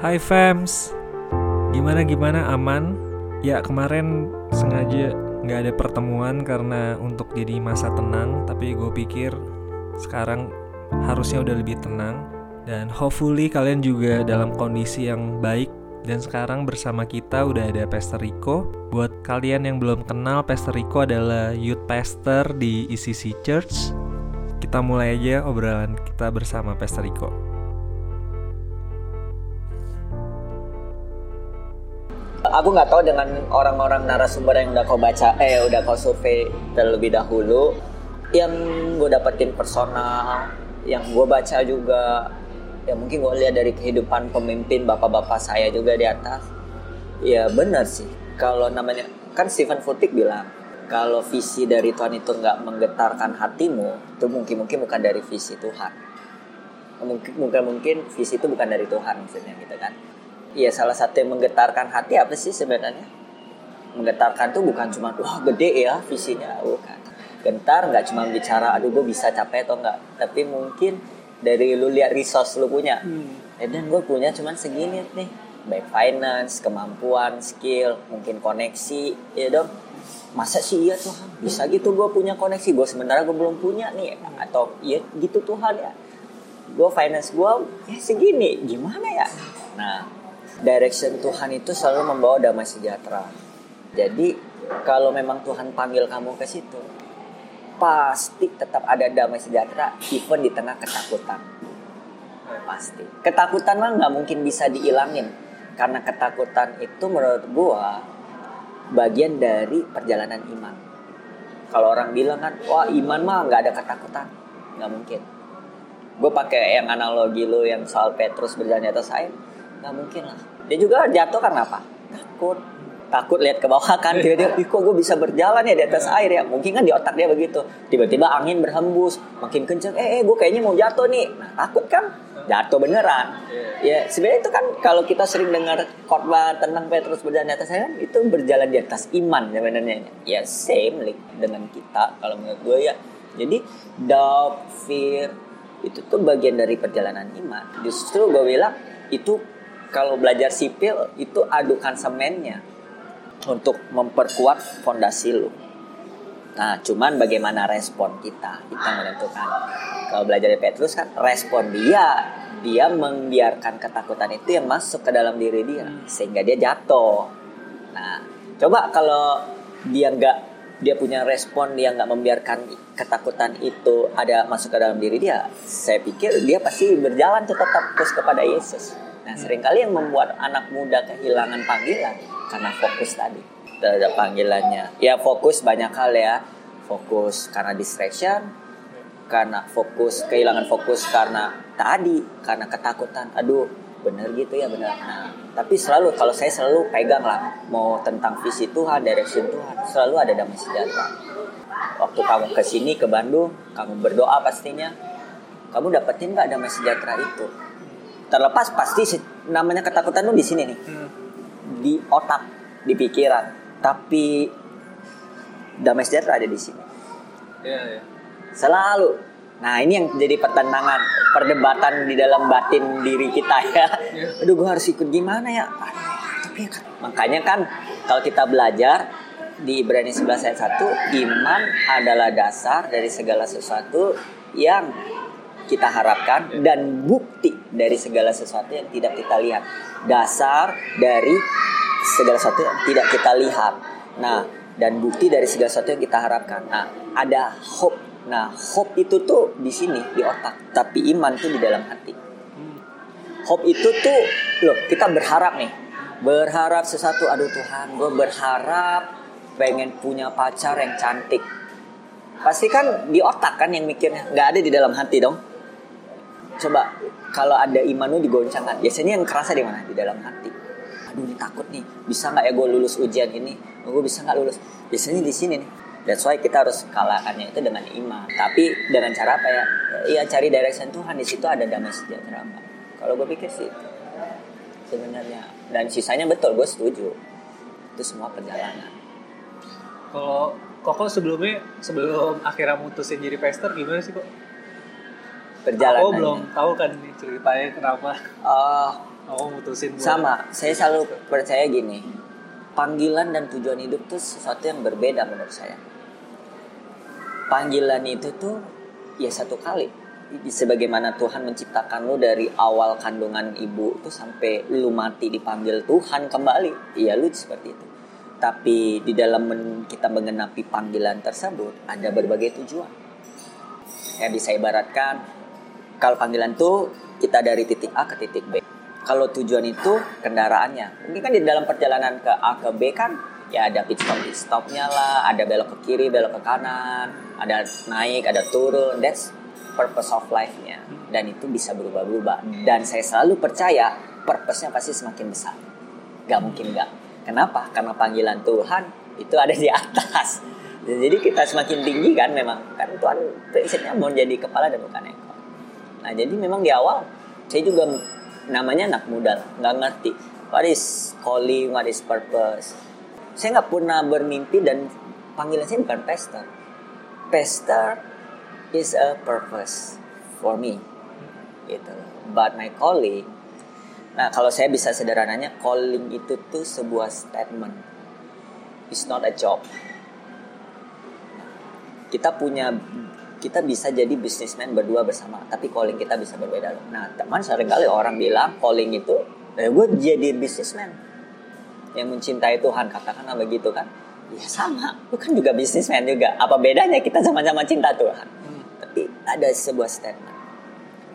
Hai fams, gimana gimana aman? Ya kemarin sengaja nggak ada pertemuan karena untuk jadi masa tenang, tapi gue pikir sekarang harusnya udah lebih tenang dan hopefully kalian juga dalam kondisi yang baik dan sekarang bersama kita udah ada Pastor Rico. Buat kalian yang belum kenal, Pastor Rico adalah youth pastor di ECC Church. Kita mulai aja obrolan kita bersama Pastor Rico. Aku nggak tahu dengan orang-orang narasumber yang udah kau baca, eh udah kau survei terlebih dahulu, yang gue dapetin personal, yang gue baca juga, ya mungkin gue lihat dari kehidupan pemimpin bapak-bapak saya juga di atas, ya benar sih. Kalau namanya kan Stephen Furtick bilang, kalau visi dari Tuhan itu nggak menggetarkan hatimu, itu mungkin mungkin bukan dari visi Tuhan. Mungkin mungkin mungkin visi itu bukan dari Tuhan maksudnya gitu kan Iya salah satu yang menggetarkan hati apa sih sebenarnya? Menggetarkan tuh bukan cuma wah gede ya visinya, bukan. Gentar nggak cuma bicara aduh gue bisa capek atau enggak, tapi mungkin dari lu lihat resource lu punya. Hmm. Ya, dan gue punya cuman segini nih, baik finance, kemampuan, skill, mungkin koneksi, ya dong. Masa sih iya Tuhan bisa gitu gue punya koneksi, gue sementara gue belum punya nih, atau iya gitu Tuhan ya. Gue finance gue ya segini, gimana ya? Nah direction Tuhan itu selalu membawa damai sejahtera. Jadi kalau memang Tuhan panggil kamu ke situ, pasti tetap ada damai sejahtera, even di tengah ketakutan. Pasti. Ketakutan mah nggak mungkin bisa dihilangin, karena ketakutan itu menurut gua bagian dari perjalanan iman. Kalau orang bilang kan, wah iman mah nggak ada ketakutan, nggak mungkin. Gue pakai yang analogi lo yang soal Petrus berjalan di atas air, nggak mungkin lah. Dia juga jatuh karena apa? Takut. Takut lihat ke bawah kan dia dia kok gue bisa berjalan ya di atas iya. air ya? Mungkin kan di otak dia begitu. Tiba-tiba angin berhembus makin kenceng eh, eh gue kayaknya mau jatuh nih. Nah takut kan? Jatuh beneran. Iya. ya sebenarnya itu kan kalau kita sering dengar khotbah tentang Petrus berjalan di atas air itu berjalan di atas iman sebenarnya. Ya same like dengan kita kalau menurut gue ya. Jadi doubt fear itu tuh bagian dari perjalanan iman. Justru gue bilang itu kalau belajar sipil itu adukan semennya untuk memperkuat fondasi lu. Nah, cuman bagaimana respon kita, kita menentukan. Kalau belajar dari Petrus kan respon dia, dia membiarkan ketakutan itu yang masuk ke dalam diri dia sehingga dia jatuh. Nah, coba kalau dia nggak dia punya respon dia nggak membiarkan ketakutan itu ada masuk ke dalam diri dia, saya pikir dia pasti berjalan tetap terus kepada Yesus. Nah, sering kali yang membuat anak muda kehilangan panggilan karena fokus tadi terhadap panggilannya. Ya fokus banyak hal ya. Fokus karena distraction, karena fokus kehilangan fokus karena tadi karena ketakutan. Aduh, bener gitu ya bener. Nah, tapi selalu kalau saya selalu pegang lah mau tentang visi Tuhan, direction Tuhan, selalu ada damai sejahtera. Waktu kamu ke sini ke Bandung, kamu berdoa pastinya, kamu dapetin nggak damai sejahtera itu? Terlepas pasti namanya ketakutan tuh di sini nih hmm. di otak di pikiran tapi damai sejahtera ada di sini yeah, yeah. selalu nah ini yang jadi pertentangan perdebatan di dalam batin diri kita ya yeah. aduh gue harus ikut gimana ya tapi ya kan. makanya kan kalau kita belajar di Ibrani 11 ayat 1 iman adalah dasar dari segala sesuatu yang kita harapkan dan bukti dari segala sesuatu yang tidak kita lihat. Dasar dari segala sesuatu yang tidak kita lihat. Nah, dan bukti dari segala sesuatu yang kita harapkan. Nah, ada hope. Nah, hope itu tuh di sini di otak, tapi iman tuh di dalam hati. Hope itu tuh loh, kita berharap nih. Berharap sesuatu, aduh Tuhan, gue berharap pengen punya pacar yang cantik. Pasti kan di otak kan yang mikirnya, nggak ada di dalam hati dong coba kalau ada iman lu digoncangkan biasanya yang kerasa di mana? Di dalam hati. Aduh ini takut nih. Bisa nggak ya gue lulus ujian ini? Oh, gue bisa nggak lulus? Biasanya di sini nih. That's why kita harus kalahkannya itu dengan iman. Tapi dengan cara apa ya? Ya cari direction Tuhan. Di situ ada damai sejahtera mbak. Kalau gue pikir sih sebenarnya. Dan sisanya betul gue setuju. Itu semua perjalanan. Kalau Koko sebelumnya sebelum akhirnya mutusin jadi pester gimana sih kok perjalanannya. Aku belum tahu kan nih ceritanya kenapa Oh, aku mutusin buat- sama. Saya selalu percaya gini. Panggilan dan tujuan hidup tuh sesuatu yang berbeda menurut saya. Panggilan itu tuh ya satu kali. Sebagaimana Tuhan menciptakan lu dari awal kandungan ibu tuh sampai lu mati dipanggil Tuhan kembali. Iya lu seperti itu. Tapi di dalam men- kita mengenapi panggilan tersebut ada berbagai tujuan. Ya bisa ibaratkan kalau panggilan tuh kita dari titik A ke titik B. Kalau tujuan itu kendaraannya. Mungkin kan di dalam perjalanan ke A ke B kan ya ada pit stop pit stopnya lah, ada belok ke kiri, belok ke kanan, ada naik, ada turun. That's purpose of life-nya. Dan itu bisa berubah-ubah. Dan saya selalu percaya purpose-nya pasti semakin besar. Gak mungkin gak. Kenapa? Karena panggilan Tuhan itu ada di atas. Jadi kita semakin tinggi kan memang. Kan Tuhan prinsipnya mau jadi kepala dan bukan ekor. Nah jadi memang di awal saya juga namanya anak muda nggak ngerti what is calling, what is purpose. Saya nggak pernah bermimpi dan panggilan saya bukan pastor. Pastor is a purpose for me, gitu. But my calling, nah kalau saya bisa sederhananya calling itu tuh sebuah statement, it's not a job. Kita punya kita bisa jadi businessman berdua bersama tapi calling kita bisa berbeda loh. Nah teman sering kali orang bilang calling itu eh, gue jadi businessman. Yang mencintai Tuhan katakanlah begitu kan. Ya sama. Lu kan juga businessman juga. Apa bedanya kita sama-sama cinta Tuhan? Hmm. tapi ada sebuah statement.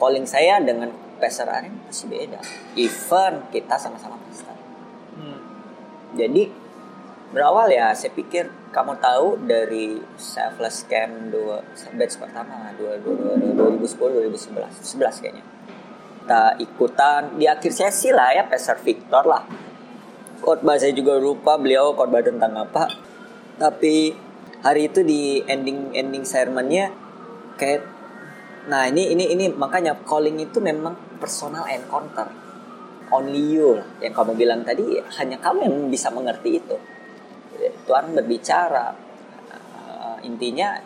Calling saya dengan Pastor Aren masih beda. Even kita sama-sama pastor Hmm. jadi berawal ya saya pikir kamu tahu dari selfless camp dua batch pertama dua dua ribu sepuluh dua ribu sebelas sebelas kayaknya. Kita ikutan di akhir sesi lah ya Pastor Victor lah. Khotbah saya juga lupa beliau khotbah tentang apa. Tapi hari itu di ending ending sermonnya kayak nah ini ini ini makanya calling itu memang personal encounter. Only you lah. yang kamu bilang tadi hanya kamu yang bisa mengerti itu Tuhan berbicara. Uh, intinya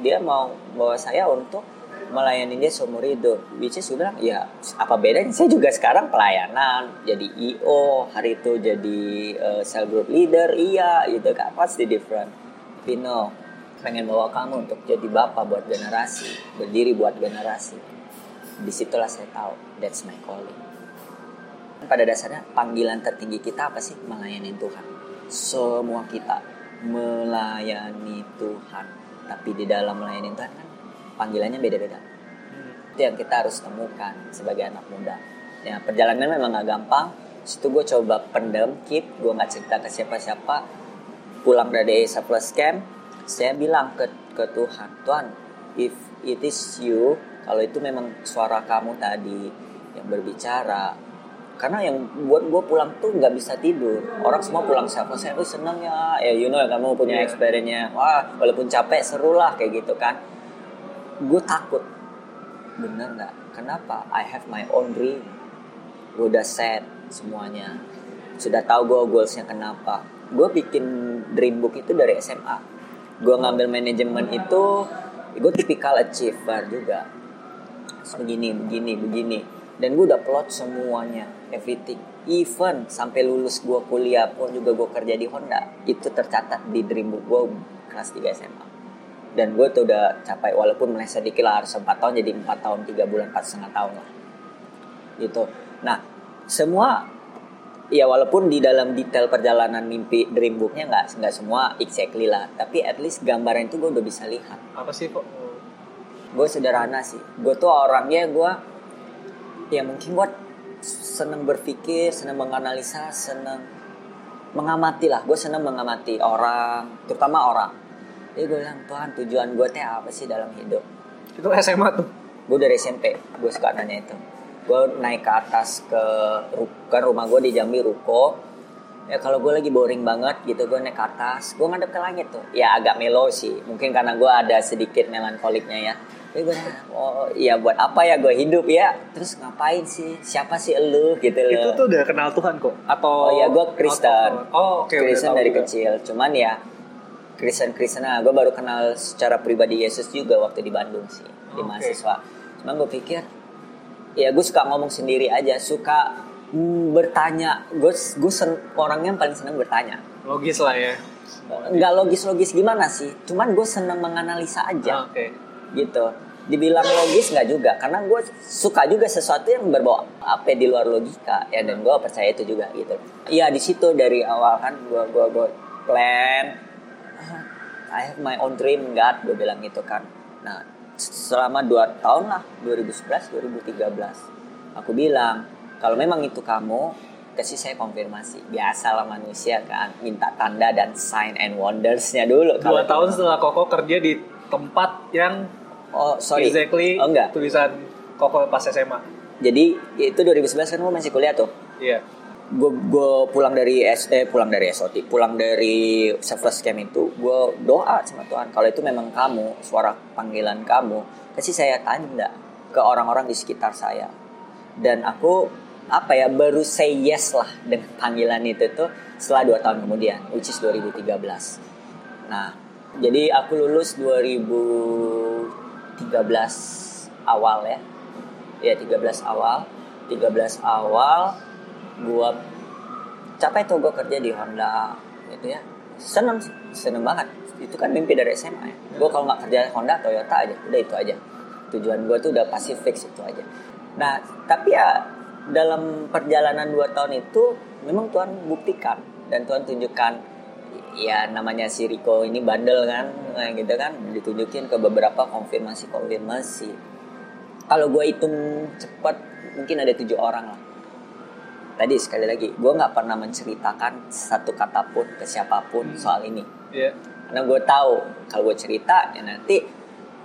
dia mau bawa saya untuk melayani dia seumur hidup. Which is bilang ya apa bedanya? Saya juga sekarang pelayanan jadi IO hari itu jadi uh, cell group leader. Iya gitu kan. The different tapi no pengen bawa kamu untuk jadi bapak buat generasi berdiri buat generasi. Di situlah saya tahu that's my calling. Pada dasarnya panggilan tertinggi kita apa sih? Melayani Tuhan semua kita melayani Tuhan. Tapi di dalam melayani Tuhan kan panggilannya beda-beda. Hmm. itu yang kita harus temukan sebagai anak muda. Ya perjalanan memang gak gampang. Situ gue coba pendem keep. Gue nggak cerita ke siapa-siapa. Pulang dari Asia Plus Camp saya bilang ke ke Tuhan Tuhan if it is you kalau itu memang suara kamu tadi yang berbicara karena yang buat gue pulang tuh nggak bisa tidur. Orang semua pulang siapa saya tuh seneng ya. Ya you know kamu punya experience-nya. Wah walaupun capek seru lah kayak gitu kan. Gue takut. Bener nggak? Kenapa? I have my own dream. Gue udah set semuanya. Sudah tahu gue goalsnya kenapa. Gue bikin dream book itu dari SMA gue ngambil manajemen itu gue tipikal achiever juga. Begini begini begini dan gue udah plot semuanya everything. Even sampai lulus gue kuliah pun juga gue kerja di Honda itu tercatat di dream book gue kelas 3 SMA dan gue tuh udah capai walaupun meleset dikit lah harus 4 tahun jadi 4 tahun 3 bulan 4 setengah tahun lah. Gitu. Nah semua ya walaupun di dalam detail perjalanan mimpi dream booknya nggak nggak semua exactly lah tapi at least gambaran itu gue udah bisa lihat. Apa sih kok? gue sederhana sih. Gue tuh orangnya gue ya mungkin gue seneng berpikir seneng menganalisa seneng mengamati lah. Gue seneng mengamati orang terutama orang. Jadi gue bilang Tuhan tujuan gue teh apa sih dalam hidup? Itu SMA tuh. gue dari SMP gue suka nanya itu. Gue naik ke atas ke kan rumah gue di Jambi ruko. Ya kalau gue lagi boring banget gitu gue naik ke atas. Gue ngadep ke langit tuh. Ya agak melo sih. Mungkin karena gue ada sedikit melankoliknya ya Jadi gue oh iya buat apa ya gue hidup ya terus ngapain sih siapa sih elu gitu loh Itu tuh udah kenal Tuhan kok. Atau Oh ya gue Kristen. Oh, oke udah Kristen dari juga. kecil. Cuman ya Kristen Kristen nah gue baru kenal secara pribadi Yesus juga waktu di Bandung sih di Oke. mahasiswa. cuma gue pikir ya gue suka ngomong sendiri aja suka mm, bertanya gue gue sen- orangnya yang paling seneng bertanya Logis lah ya. nggak logis-logis gimana sih cuman gue seneng menganalisa aja Oke. Gitu. Dibilang logis nggak juga karena gue suka juga sesuatu yang berbau apa di luar logika ya dan gue percaya itu juga gitu. Iya di situ dari awal kan gue gue gue plan "Ah, I have my own dream God gue bilang gitu kan. Nah selama dua tahun lah 2011 2013 aku bilang kalau memang itu kamu kasih saya konfirmasi. Biasalah manusia kan minta tanda dan sign and wondersnya dulu Dua tahun setelah Koko kerja di tempat yang oh sorry exactly oh enggak tulisan Koko pas SMA. Jadi itu 2011 kan gue masih kuliah tuh. Iya. Gue gue pulang dari S eh, pulang dari SOT, pulang dari selfless camp itu, gue doa sama Tuhan. Kalau itu memang kamu, suara panggilan kamu, kasih saya tanda ke orang-orang di sekitar saya. Dan aku apa ya baru say yes lah dengan panggilan itu tuh setelah dua tahun kemudian, which is 2013. Nah, jadi aku lulus 2013 awal ya. Ya 13 awal. 13 awal gua capek tuh gua kerja di Honda gitu ya. Seneng seneng banget. Itu kan mimpi dari SMA ya. Gua kalau nggak kerja Honda Toyota aja. Udah itu aja. Tujuan gua tuh udah pasti fix itu aja. Nah tapi ya dalam perjalanan dua tahun itu memang Tuhan buktikan dan Tuhan tunjukkan ya namanya si Riko ini bandel kan kayak gitu kan. Ditunjukin ke beberapa konfirmasi konfirmasi. Kalau gue hitung cepat mungkin ada tujuh orang lah. Tadi sekali lagi gue nggak pernah menceritakan satu kata pun ke siapa pun soal ini. Iya. karena gue tahu kalau gue cerita ya nanti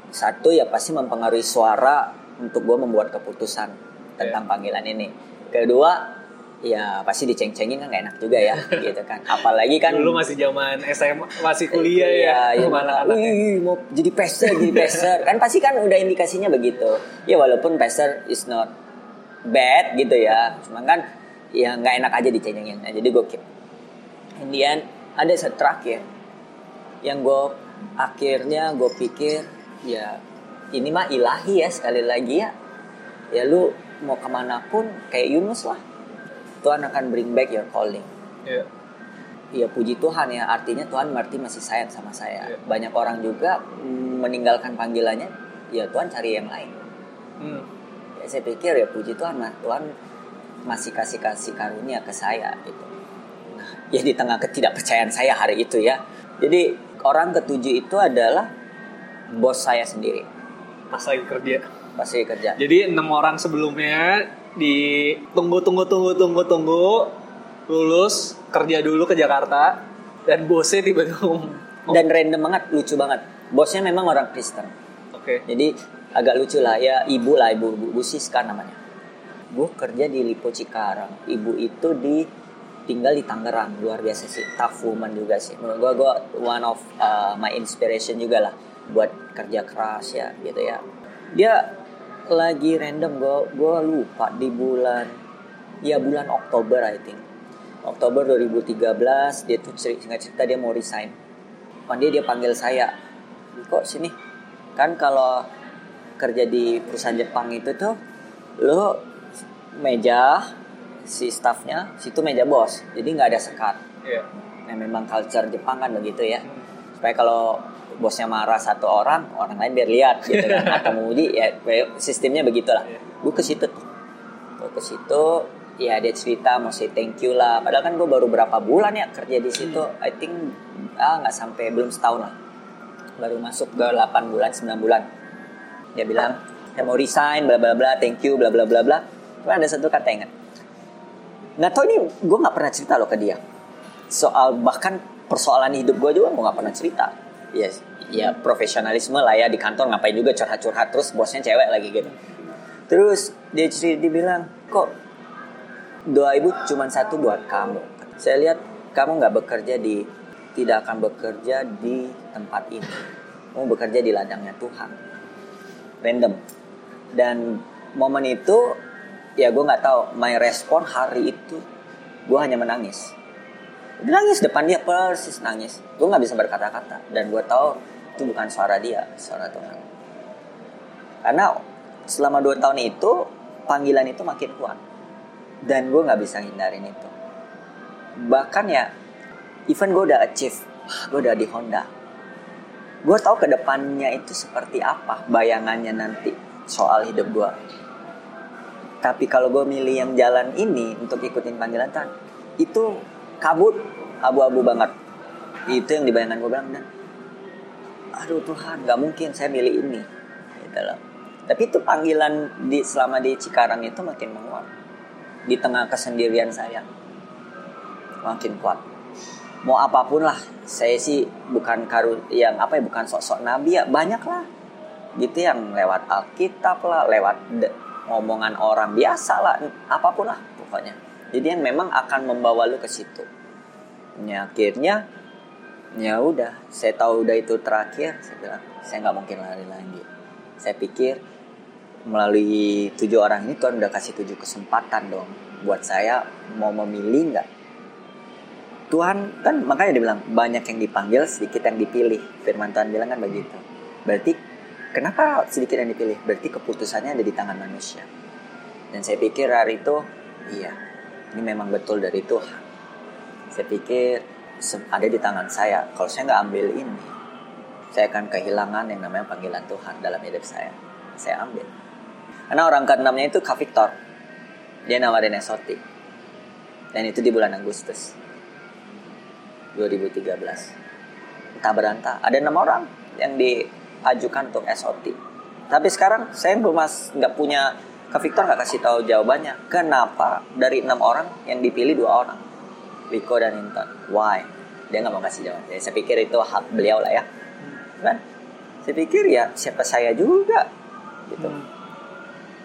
satu ya pasti mempengaruhi suara untuk gue membuat keputusan tentang panggilan ini. Kedua ya pasti diceng-cengin kan gak enak juga ya gitu kan apalagi kan Dulu masih zaman SMA, masih kuliah ya. Iya, ya Sama mana, anak-anaknya. wih, mau jadi peser, jadi peser. kan pasti kan udah indikasinya begitu. Ya walaupun peser is not bad gitu ya. Cuma kan ya nggak enak aja dicengin. Nah, jadi gue keep. Kemudian ada satu terakhir yang gue akhirnya gue pikir ya ini mah ilahi ya sekali lagi ya. Ya lu mau ke mana pun kayak Yunus lah. Tuhan akan bring back your calling. Iya. ya puji Tuhan ya. Artinya Tuhan berarti masih sayang sama saya. Iya. banyak orang juga meninggalkan panggilannya. Ya Tuhan cari yang lain. Hmm. ya, saya pikir ya puji Tuhan nah Tuhan masih kasih kasih karunia ke saya gitu. Nah ya di tengah ketidakpercayaan saya hari itu ya. Jadi orang ketujuh itu adalah bos saya sendiri. Pas lagi kerja. pas saya kerja. Jadi enam orang sebelumnya di tunggu tunggu tunggu tunggu tunggu lulus kerja dulu ke Jakarta dan bosnya tiba-tiba dan random banget lucu banget. Bosnya memang orang Kristen. Oke. Jadi agak lucu lah. Ya ibu lah ibu ibu, ibu Siska namanya. Gue kerja di Lipo Cikarang. Ibu itu di tinggal di Tangerang. Luar biasa sih. Tough woman juga sih. Menurut gue gue one of uh, my inspiration juga lah buat kerja keras ya gitu ya. Dia lagi random gue gue lupa di bulan ya bulan Oktober I think. Oktober 2013 dia tuh cerita, singkat cerita dia mau resign. Day dia panggil saya kok sini? Kan kalau kerja di perusahaan Jepang itu tuh lo meja si staffnya situ meja bos. Jadi nggak ada sekat. Iya. nah memang culture Jepang kan begitu ya. Supaya kalau bosnya marah satu orang orang lain biar lihat gitu kan. Atau memuji ya sistemnya begitulah. Iya. gue ke situ. Tuh gue ke situ ya dia cerita mau say thank you lah. Padahal kan gue baru berapa bulan ya kerja di situ. I think ah nggak sampai belum setahun lah. Baru masuk ke 8 bulan 9 bulan. Dia bilang saya mau resign bla bla bla thank you bla bla bla bla. Cuma ada satu kata ingat. Nggak tahu ini gue nggak pernah cerita loh ke dia. Soal bahkan persoalan hidup gue juga gue nggak pernah cerita ya ya profesionalisme lah ya di kantor ngapain juga curhat-curhat terus bosnya cewek lagi gitu. Terus dia cerita dia bilang kok doa ibu cuma satu buat kamu? Saya lihat kamu nggak bekerja di tidak akan bekerja di tempat ini. Kamu bekerja di ladangnya Tuhan. Random. Dan momen itu ya gue nggak tahu my respon hari itu gue hanya menangis Dia nangis depan dia persis nangis. Gue nggak bisa berkata-kata. Dan gue tahu itu bukan suara dia suara Tuhan. Karena selama dua tahun itu panggilan itu makin kuat. Dan gue nggak bisa hindarin itu. Bahkan ya even gue udah achieve gue udah di Honda. Gue tahu ke depannya itu seperti apa bayangannya nanti soal hidup gue tapi kalau gue milih yang jalan ini untuk ikutin panggilan Tuhan itu kabut. Abu-abu banget. Itu yang dibayangkan gue bilang dan aduh Tuhan nggak mungkin saya milih ini. Gitu loh. Tapi itu panggilan di selama di Cikarang itu makin menguat. Di tengah kesendirian saya. Makin kuat. Mau apa pun lah saya sih bukan karu yang apa ya bukan sosok nabi ya banyak lah gitu yang lewat Alkitab lah lewat de- ngomongan orang biasa lah apa pun lah pokoknya jadi memang akan membawa lu ke situ. Ya, akhirnya ya udah saya tahu udah itu terakhir saya bilang saya nggak mungkin lari lagi. Saya pikir melalui tujuh orang ini Tuhan udah kasih tujuh kesempatan dong buat saya mau memilih nggak. Tuhan kan makanya dibilang banyak yang dipanggil sedikit yang dipilih. Firman Tuhan bilang kan begitu. Berarti kenapa sedikit yang dipilih? Berarti keputusannya ada di tangan manusia. Dan saya pikir hari itu iya ini memang betul dari Tuhan. Saya pikir ada di tangan saya. Kalau saya nggak ambil ini saya akan kehilangan yang namanya panggilan Tuhan dalam hidup saya. Saya ambil. Karena orang keenamnya itu Kak Victor. Dia nawarin SOT dan itu di bulan Agustus 2013 entah berantah. Ada enam orang yang diajukan untuk SOT tapi sekarang saya belum nggak punya ke Victor nggak kasih tahu jawabannya. Kenapa dari enam orang yang dipilih dua orang? Rico dan Intan why? Dia nggak mau kasih jawaban. Jadi, saya pikir itu hak beliau lah ya. Kan? Saya pikir ya siapa saya juga gitu.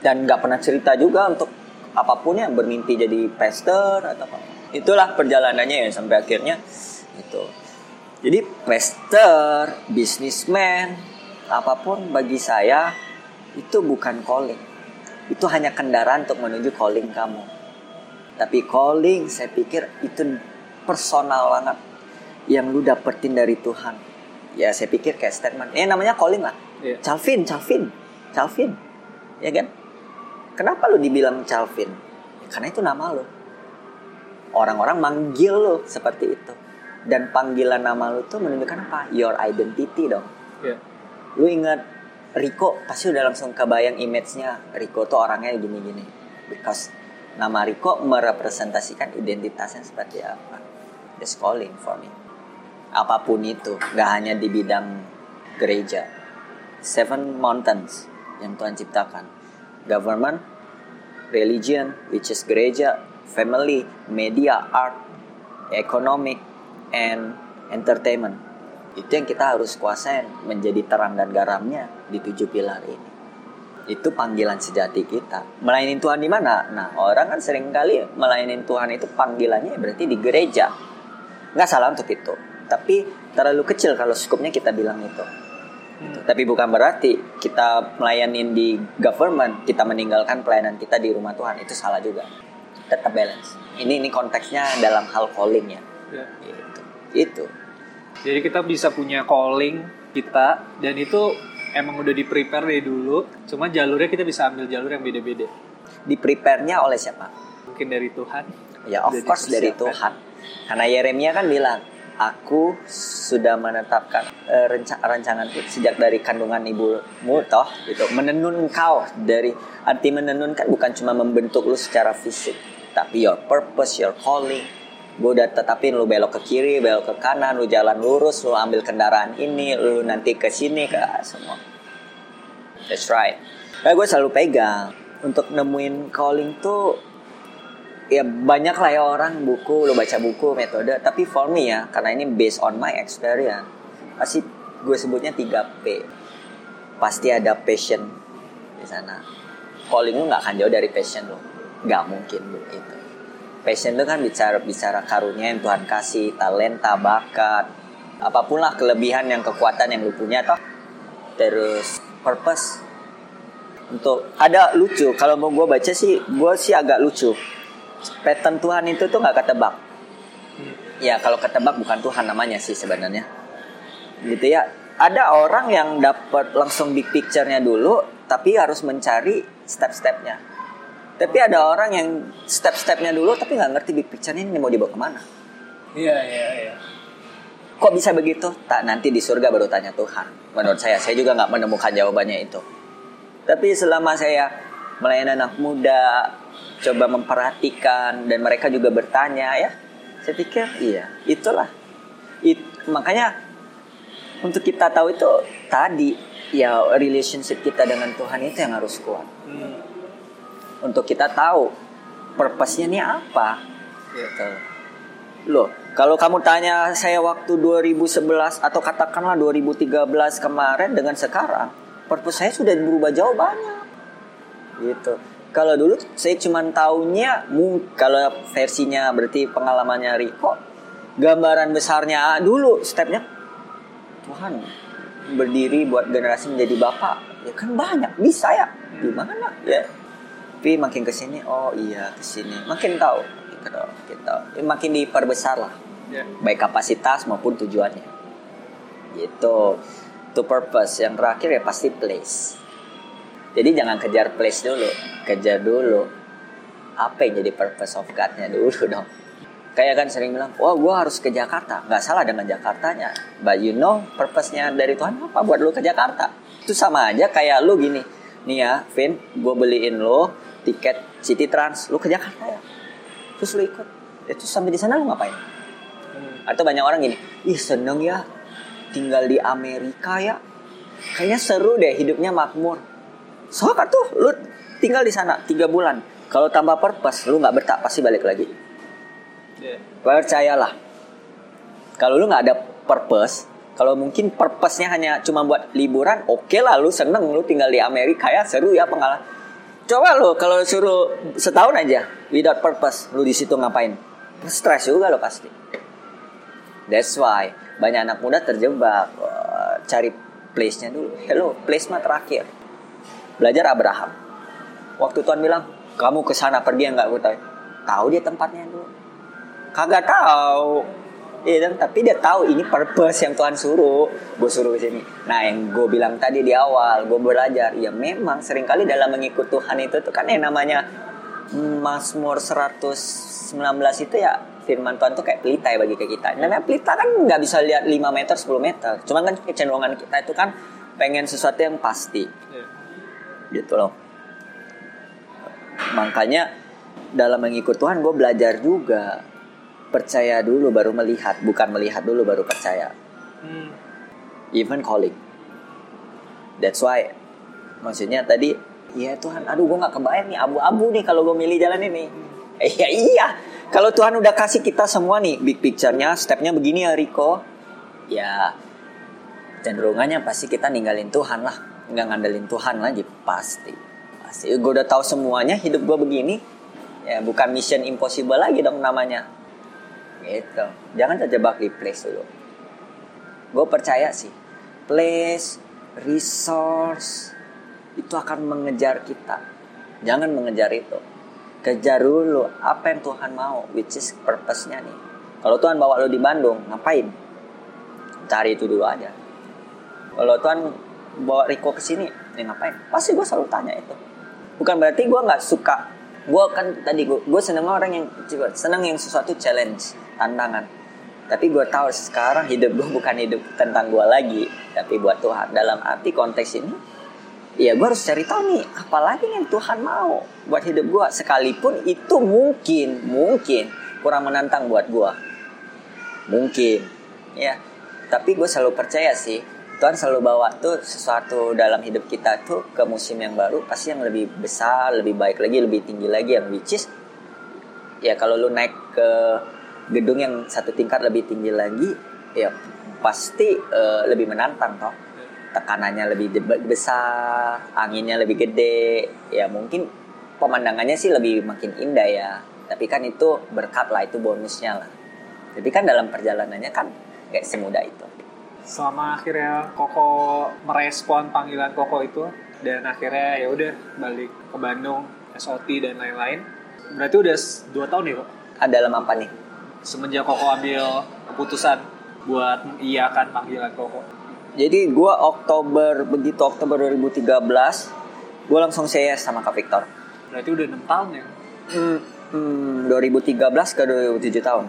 Dan nggak pernah cerita juga untuk apa pun yang bermimpi jadi pastor atau apa. Itulah perjalanannya ya sampai akhirnya itu jadi pastor businessman apa pun bagi saya itu bukan calling itu hanya kendaraan untuk menuju calling kamu. Tapi calling saya pikir itu personal banget yang lu dapetin dari Tuhan. Ya saya pikir kayak statement. Ini namanya calling lah. Iya. Calvin Calvin Calvin. Ya kan? Kenapa lu dibilang Calvin? Ya, karena itu nama lu. Orang-orang manggil lu seperti itu. Dan panggilan nama lu tuh menunjukkan apa? Your identity dong. Iya. lu ingat Rico pasti udah langsung kebayang image-nya. Rico tuh orangnya gini-gini. Because nama Rico merepresentasikan identitasnya seperti apa. That's calling for me. Apa pun itu gak hanya di bidang gereja. Seven mountains yang Tuhan ciptakan. Government religion which is gereja family media art economic and entertainment itu yang kita harus kuasain menjadi terang dan garamnya di tujuh pilar ini. Itu panggilan sejati kita. Melayani Tuhan di mana? Nah orang kan sering kali melayani Tuhan itu panggilannya berarti di gereja. Nggak salah untuk itu. Tapi terlalu kecil kalau skupnya kita bilang itu. Tapi bukan berarti kita melayanin di government kita meninggalkan pelayanan kita di rumah Tuhan. Itu salah juga. Tetap balance. Ini ini konteksnya dalam hal calling ya. Iya. gitu. Itu Jadi kita bisa punya calling kita dan itu emang udah di prepare dari dulu. Cuma jalurnya kita bisa ambil jalur yang beda-beda. di prepare-nya oleh siapa Mungkin dari Tuhan. ya of Udah course dari. Tuhan karena Yeremia kan bilang aku sudah menetapkan eh, renca- rancanganku sejak dari kandungan ibumu toh gitu menenun engkau dari arti menenun kan bukan cuma membentuk lu secara fisik tapi your purpose your calling gue udah tetapin lu belok ke kiri belok ke kanan lu jalan lurus lu ambil kendaraan ini lu nanti ke sini ke semua. That's right. Kayak gue selalu pegang. Untuk nemuin calling tuh ya banyak lah ya orang buku lo baca buku metode. Tapi for me ya karena ini based on my experience pasti gue sebutnya 3 P. Pasti ada passion di sana. Calling lu nggak akan jauh dari passion lo nggak mungkin itu passion itu kan bicara bicara karunia yang Tuhan kasih talenta bakat apa pun lah kelebihan yang kekuatan yang lu punya toh. Terus purpose. Untuk ada lucu kalau mau gue baca sih gue sih agak lucu. Pattern Tuhan itu tuh nggak ketebak. Ya kalau ketebak bukan Tuhan namanya sih sebenarnya. Gitu ya. Ada orang yang dapat langsung big picture-nya dulu tapi harus mencari step-stepnya. Tapi ada orang yang step-stepnya dulu tapi nggak ngerti big picture ini mau dibawa ke mana. Iya iya iya. Kok bisa begitu? Tak nanti di surga baru tanya Tuhan. Menurut saya, saya juga nggak menemukan jawabannya itu. Tapi selama saya melayani anak muda, coba memperhatikan dan mereka juga bertanya ya, saya pikir iya, itulah. It, makanya untuk kita tahu itu tadi ya relationship kita dengan Tuhan itu yang harus kuat. Hmm. Untuk kita tahu purpose-nya ini apa. Gitu. Loh, kalau kamu tanya saya waktu 2011 atau katakanlah 2013 kemarin dengan sekarang, purpose saya sudah berubah jauh banyak. Gitu. Kalau dulu saya cuma taunya mu kalau versinya berarti pengalamannya Riko gambaran besarnya dulu stepnya Tuhan berdiri buat generasi menjadi bapak ya kan banyak bisa ya gimana ya tapi makin ke sini oh iya ke sini makin tahu gitu Ya, makin diperbesar lah. Ya. baik kapasitas maupun tujuannya. Gitu. To purpose. Yang terakhir ya pasti place. Jadi jangan kejar place dulu. Kejar dulu apa yang jadi purpose of God-nya dulu dong. Kayak kan sering bilang wah gue harus ke Jakarta. Nggak salah dengan Jakartanya. But you know purpose-nya dari Tuhan apa? Buat lu ke Jakarta. Itu sama aja kayak lu gini. Nih ya Vin gue beliin lo tiket City Trans lu ke Jakarta ya? Terus lu ikut. Itu sampai di sana lu ngapain? Hmm. atau banyak orang gini ih seneng ya tinggal di Amerika ya. Kayaknya seru deh hidupnya makmur. Soalnya tuh lu tinggal di sana tiga bulan. Kalau tambah purpose lu nggak betah pasti balik lagi. Ya. percayalah. Kalau lu nggak ada purpose kalau mungkin purpose-nya hanya cuma buat liburan oke lah lu seneng lu tinggal di Amerika ya seru ya pengalaman coba lu kalau suruh setahun aja without purpose lu di situ ngapain? Stres juga lo pasti. That's why banyak anak muda terjebak cari place-nya dulu. Hello place mah terakhir. Belajar Abraham. Waktu Tuhan bilang kamu ke sana pergi nggak gue tahu. Tahu dia tempatnya dulu. Kagak tahu Iya kan? Tapi dia tahu ini purpose yang Tuhan suruh. Gue suruh ke sini. Nah yang gue bilang tadi di awal, gue belajar. Ya memang sering kali dalam mengikut Tuhan itu tuh kan yang namanya Mazmur 119 itu ya firman Tuhan tuh kayak pelita ya bagi ke kita. Namanya pelita kan nggak bisa lihat 5 meter, 10 meter. Cuman kan kecenderungan kita itu kan pengen sesuatu yang pasti. Ya. Gitu loh. Makanya dalam mengikut Tuhan gue belajar juga percaya dulu baru melihat bukan melihat dulu baru percaya. Hmm. even calling. That's why. Maksudnya tadi iya Tuhan aduh gue nggak kebayang nih abu-abu nih kalau gue milih jalan ini. Iya iya. Kalau Tuhan udah kasih kita semua nih big picture-nya stepnya begini ya Riko. Ya cenderungannya pasti kita ninggalin Tuhan lah. Nggak ngandelin Tuhan lagi pasti. Pasti. Gue udah tahu semuanya hidup gue begini. Ya bukan mission impossible lagi dong namanya gitu. Jangan terjebak di place dulu. Gue percaya sih place resource itu akan mengejar kita. Jangan mengejar itu. Kejar dulu apa yang Tuhan mau which is purpose-nya nih. Kalau Tuhan bawa lo di Bandung ngapain? Cari itu dulu aja. Kalau Tuhan bawa Riko ke sini ya ngapain? Pasti gue selalu tanya itu. Bukan berarti gue nggak suka gue kan tadi gue seneng orang yang seneng yang sesuatu challenge tantangan. Tapi gue tahu sekarang hidup gue bukan hidup tentang gue lagi tapi buat Tuhan. Dalam arti konteks ini ya gue harus cari tahu nih apalagi yang Tuhan mau buat hidup gue sekalipun itu mungkin mungkin kurang menantang buat gue mungkin ya. Tapi gue selalu percaya sih Tuhan selalu bawa tuh sesuatu dalam hidup kita tuh ke musim yang baru pasti yang lebih besar lebih baik lagi lebih tinggi lagi yang which is ya kalau lu naik ke gedung yang satu tingkat lebih tinggi lagi ya pasti eh, lebih menantang toh. Tekanannya lebih besar anginnya lebih gede ya mungkin pemandangannya sih lebih makin indah ya. Tapi kan itu berkat lah itu bonusnya lah. Tapi kan dalam perjalanannya kan kayak semudah itu Selama akhirnya Koko merespon panggilan Koko itu dan akhirnya ya udah balik ke Bandung, SOT dan lain-lain. Berarti udah dua tahun ya kok Ah, dalam apa nih semenjak Koko ambil keputusan buat mengiyakan panggilan Koko. Jadi gua Oktober begitu Oktober 2013 gue langsung say yes sama Kak Victor Berarti udah enam tahun ya? hmm, hmm, 2013 ke 2007 tahun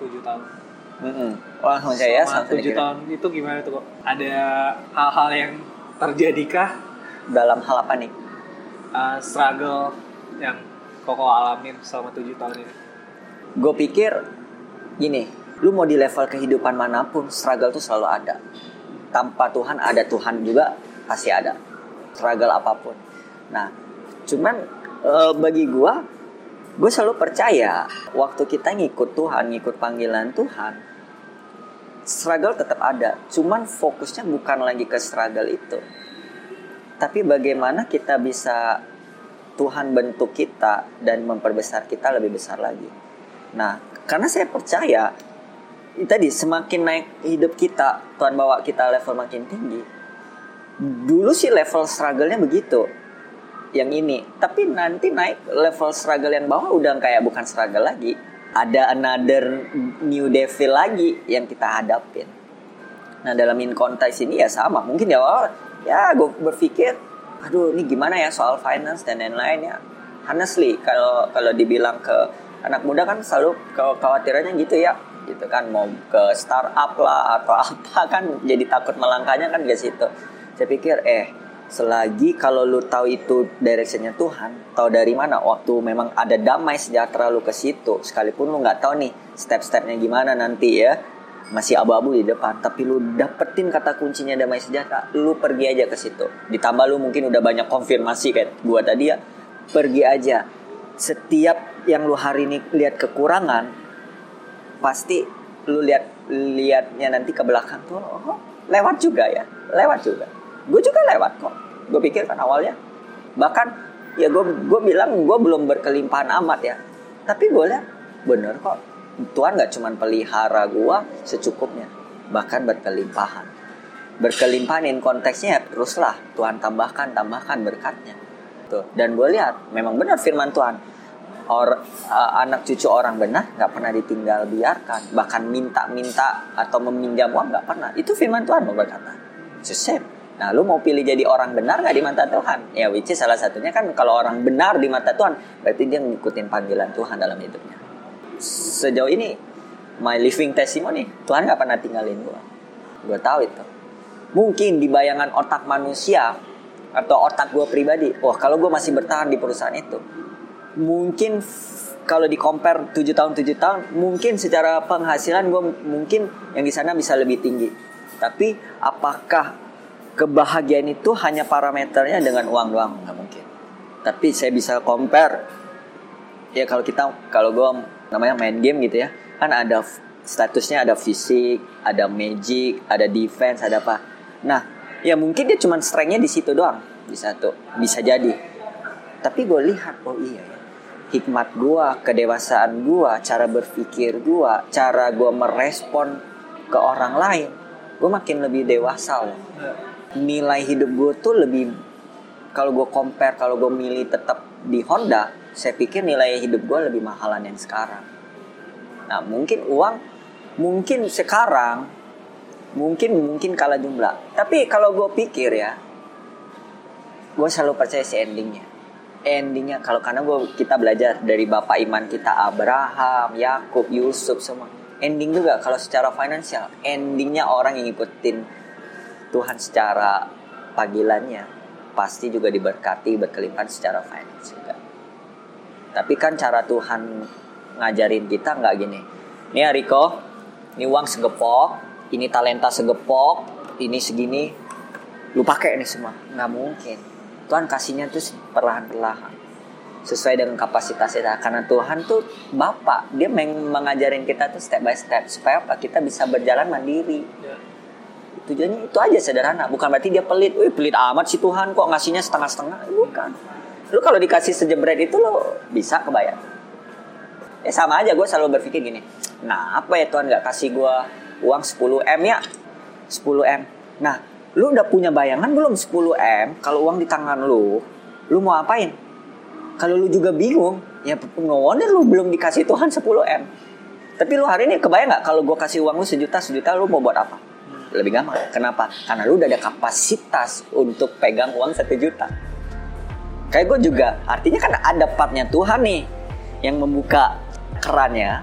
Tujuh tahun. Mm-mm. Oh, langsung say yes Selama tujuh tahun itu gimana tuh kok? Ada hal-hal yang terjadikah dalam hal apa nih uh, struggle yang koko alamin selama tujuh tahun ini? gue pikir gini lu mau di level kehidupan mana pun struggle tuh selalu ada tanpa Tuhan ada Tuhan juga pasti ada struggle apa pun nah cuman eh, bagi gue gue selalu percaya waktu kita ngikut Tuhan ngikut panggilan Tuhan struggle tetap ada cuman fokusnya bukan lagi ke struggle itu tapi bagaimana kita bisa Tuhan bentuk kita dan memperbesar kita lebih besar lagi Nah, karena saya percaya tadi semakin naik hidup kita, Tuhan bawa kita level makin tinggi. Dulu sih level struggle-nya begitu. Yang ini, tapi nanti naik level struggle yang bawah udah kayak bukan struggle lagi. Ada another new devil lagi yang kita hadapin. Nah, dalam in konteks ini ya sama. Mungkin ya awal ya gue berpikir, aduh ini gimana ya soal finance dan lain-lain ya. Honestly, kalau kalau dibilang ke anak muda kan selalu kekhawatirannya gitu ya gitu kan mau ke startup lah atau apa kan jadi takut melangkahnya kan ke situ saya pikir eh selagi kalau lu tahu itu directionnya Tuhan tahu dari mana waktu memang ada damai sejahtera lu ke situ sekalipun lu nggak tahu nih step-stepnya gimana nanti ya masih abu-abu di depan tapi lu dapetin kata kuncinya damai sejahtera lu pergi aja ke situ. Ditambah lu mungkin udah banyak konfirmasi kayak gua tadi ya pergi aja. Setiap yang lu hari ini lihat kekurangan pasti lu lihat lihatnya nanti ke belakang tuh oh, lewat juga ya lewat juga gue juga lewat kok. Gue pikir kan awalnya. Bahkan ya gue gue bilang gue belum berkelimpahan amat ya. Tapi gue lihat bener kok. Tuhan nggak cuman pelihara gue secukupnya bahkan berkelimpahan. Berkelimpahan in konteksnya ya teruslah. Tuhan tambahkan tambahkan berkatnya. Tuh dan gue lihat memang benar firman Tuhan. Or uh, anak cucu orang benar nggak pernah ditinggal biarkan. Bahkan minta-minta atau meminjam uang nggak pernah. Itu firman Tuhan mau berkata sesep nah lu mau pilih jadi orang benar nggak di mata Tuhan? Ya which is salah satunya kan kalau orang benar di mata Tuhan berarti dia ngikutin panggilan Tuhan dalam hidupnya. Sejauh ini my living testimony Tuhan nggak pernah tinggalin gua. Gua tahu itu. Mungkin di bayangan otak manusia atau otak gue pribadi wah kalau gue masih bertahan di perusahaan itu mungkin kalau di compare 7 tahun 7 tahun mungkin secara penghasilan gue mungkin yang di sana bisa lebih tinggi. Tapi apakah kebahagiaan itu hanya parameternya dengan uang doang nggak mungkin. Tapi saya bisa compare. Ya kalau kita kalau gue namanya main game gitu ya kan ada statusnya ada fisik ada magic ada defense ada apa. Nah ya mungkin dia cuma strengthnya di situ doang di satu bisa jadi. Tapi gue lihat oh iya ya hikmat gue kedewasaan gue cara berpikir gue cara gue merespon ke orang lain gue makin lebih dewasa loh nilai hidup gue tuh lebih kalau gue compare kalau gue milih tetap di Honda saya pikir nilai hidup gue lebih mahalan yang sekarang. Nah mungkin uang mungkin sekarang mungkin mungkin kalah jumlah. Tapi kalau gue pikir ya gue selalu percaya si endingnya. Endingnya kalau karena gue kita belajar dari bapak iman kita Abraham Yakub Yusuf semua. Ending juga kalau secara finansial endingnya orang yang ngikutin Tuhan secara panggilannya pasti juga diberkati berkelimpahan secara finance juga. Tapi kan cara Tuhan ngajarin kita nggak gini. Nih ya Riko ini uang segepok ini talenta segepok ini segini. Lu pakai nih semua. Nggak mungkin. Tuhan kasihnya tuh perlahan-perlahan sesuai dengan kapasitas kita karena Tuhan tuh Bapak dia meng- mengajarin kita tuh step by step. Supaya apa? Kita bisa berjalan mandiri tujuannya itu aja sederhana bukan berarti dia pelit. Wih pelit amat sih Tuhan kok ngasihnya setengah-setengah? Bukan. Lu kalau dikasih sejebret itu lo bisa kebayar. Ya sama aja gue selalu berpikir gini nah apa ya Tuhan nggak kasih gue uang 10 m ya? 10 m. Nah lu udah punya bayangan belum 10 m? Kalau uang di tangan lu lu mau apain? Kalau lu juga bingung ya no wonder lu belum dikasih Tuhan 10 m. Tapi lu hari ini kebayang nggak kalau gue kasih uang lu sejuta sejuta lu mau buat apa lebih gampang. Kenapa? Karena lu udah ada kapasitas untuk pegang uang satu juta. Kayak gue juga artinya kan ada partnya Tuhan nih yang membuka kerannya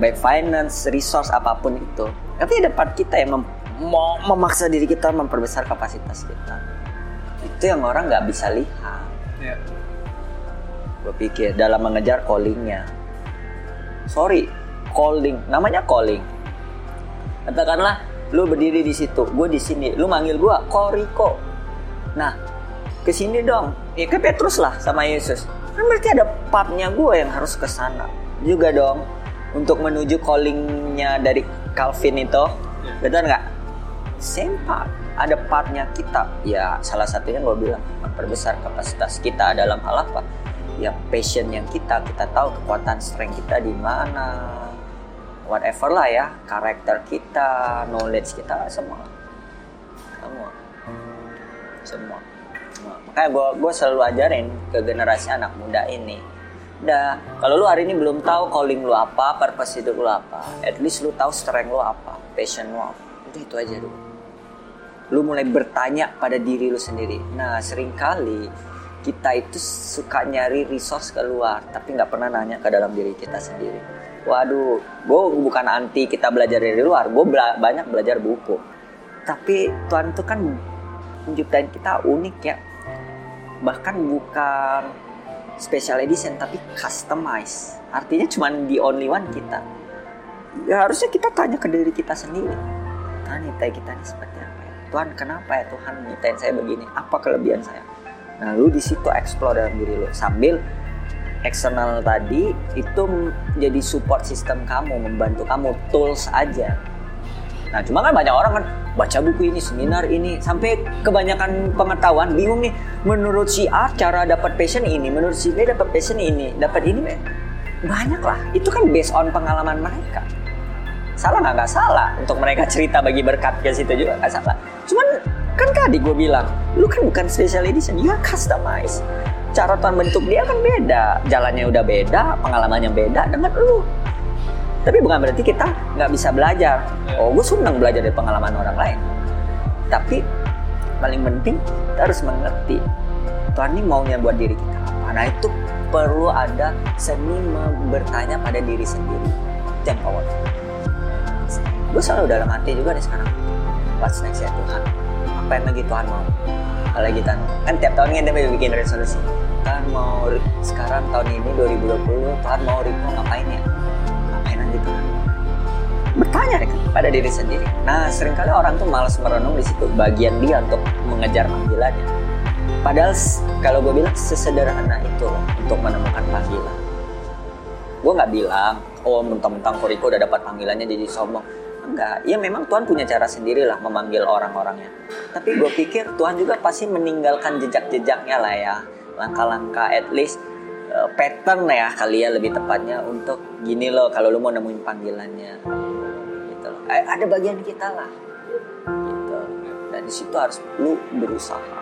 baik finance resource apa pun itu. Tapi ada part kita yang mem mau memaksa diri kita memperbesar kapasitas kita. Itu yang orang nggak bisa lihat. Ya. gue pikir dalam mengejar callingnya. Sorry calling. Namanya calling. Katakanlah lu berdiri di situ gue di sini. Lu manggil gue Koriko. Nah ke sini dong. Ya ke Petrus lah sama Yesus. Kan berarti ada partnya gue yang harus ke sana juga dong untuk menuju callingnya dari Calvin itu. Ya. betul nggak? Same part. Ada partnya kita. Ya salah satunya gue bilang memperbesar kapasitas kita dalam hal apa? Ya passion yang kita. Kita tahu kekuatan strength kita di mana whatever lah ya karakter kita knowledge kita semua semua semua, semua. makanya gue gue selalu ajarin ke generasi anak muda ini udah kalau lu hari ini belum tahu calling lu apa purpose hidup lu apa at least lu tahu strength lu apa passion lu apa udah itu aja dulu lu mulai bertanya pada diri lu sendiri. Nah, sering kali kita itu suka nyari resource keluar, tapi nggak pernah nanya ke dalam diri kita sendiri. Waduh, gue bukan anti kita belajar dari luar, gue banyak belajar buku. Tapi Tuhan itu kan menciptain kita unik ya. Bahkan bukan special edition, tapi customize. Artinya cuma di only one kita. Ya harusnya kita tanya ke diri kita sendiri. Tuhan nyiptain kita ini seperti apa ya? Tuhan kenapa ya Tuhan nyiptain saya begini? Apa kelebihan saya? Nah lu di situ explore dalam diri lu sambil eksternal tadi itu jadi support sistem kamu, membantu kamu tools aja. Nah cuma kan banyak orang kan baca buku ini, seminar ini, sampai kebanyakan pengetahuan bingung nih. Menurut si A cara dapat passion ini, menurut si B dapat passion ini, dapat ini banyak lah. Itu kan based on pengalaman mereka salah nggak nggak salah untuk mereka cerita bagi berkat ke situ juga nggak salah cuman kan tadi gue bilang lu kan bukan special edition you are customized cara Tuhan bentuk dia kan beda. Jalannya udah beda pengalamannya beda dengan lu. Tapi bukan berarti kita nggak bisa belajar. Oh gue senang belajar dari pengalaman orang lain. Tapi paling penting kita harus mengerti Tuhan ini maunya buat diri kita apa. Nah itu perlu ada seni bertanya pada diri sendiri. Yang powerful gue selalu dalam hati juga nih sekarang. What's next ya Tuhan? Apa yang lagi Tuhan mau apa lagi Tuhan kan tiap tahun kita bikin resolusi. Tuhan mau sekarang tahun ini 2020 Tuhan mau Riko ngapain ya? Ngapain nanti Tuhan bertanya deh pada diri sendiri. Nah sering kali orang tuh malas merenung di situ bagian dia untuk mengejar panggilannya. Padahal kalau gue bilang sesederhana itu untuk menemukan panggilan. Gue nggak bilang oh mentang-mentang Koriko udah dapat panggilannya jadi sombong Enggak, ya memang Tuhan punya cara sendiri lah memanggil orang-orangnya. Tapi gue pikir Tuhan juga pasti meninggalkan jejak-jejaknya lah ya. Langkah-langkah at least uh, pattern ya kali ya lebih tepatnya untuk gini loh kalau lu mau nemuin panggilannya. Gitu loh. Ada bagian kita lah. Gitu. Dan di situ harus lu berusaha.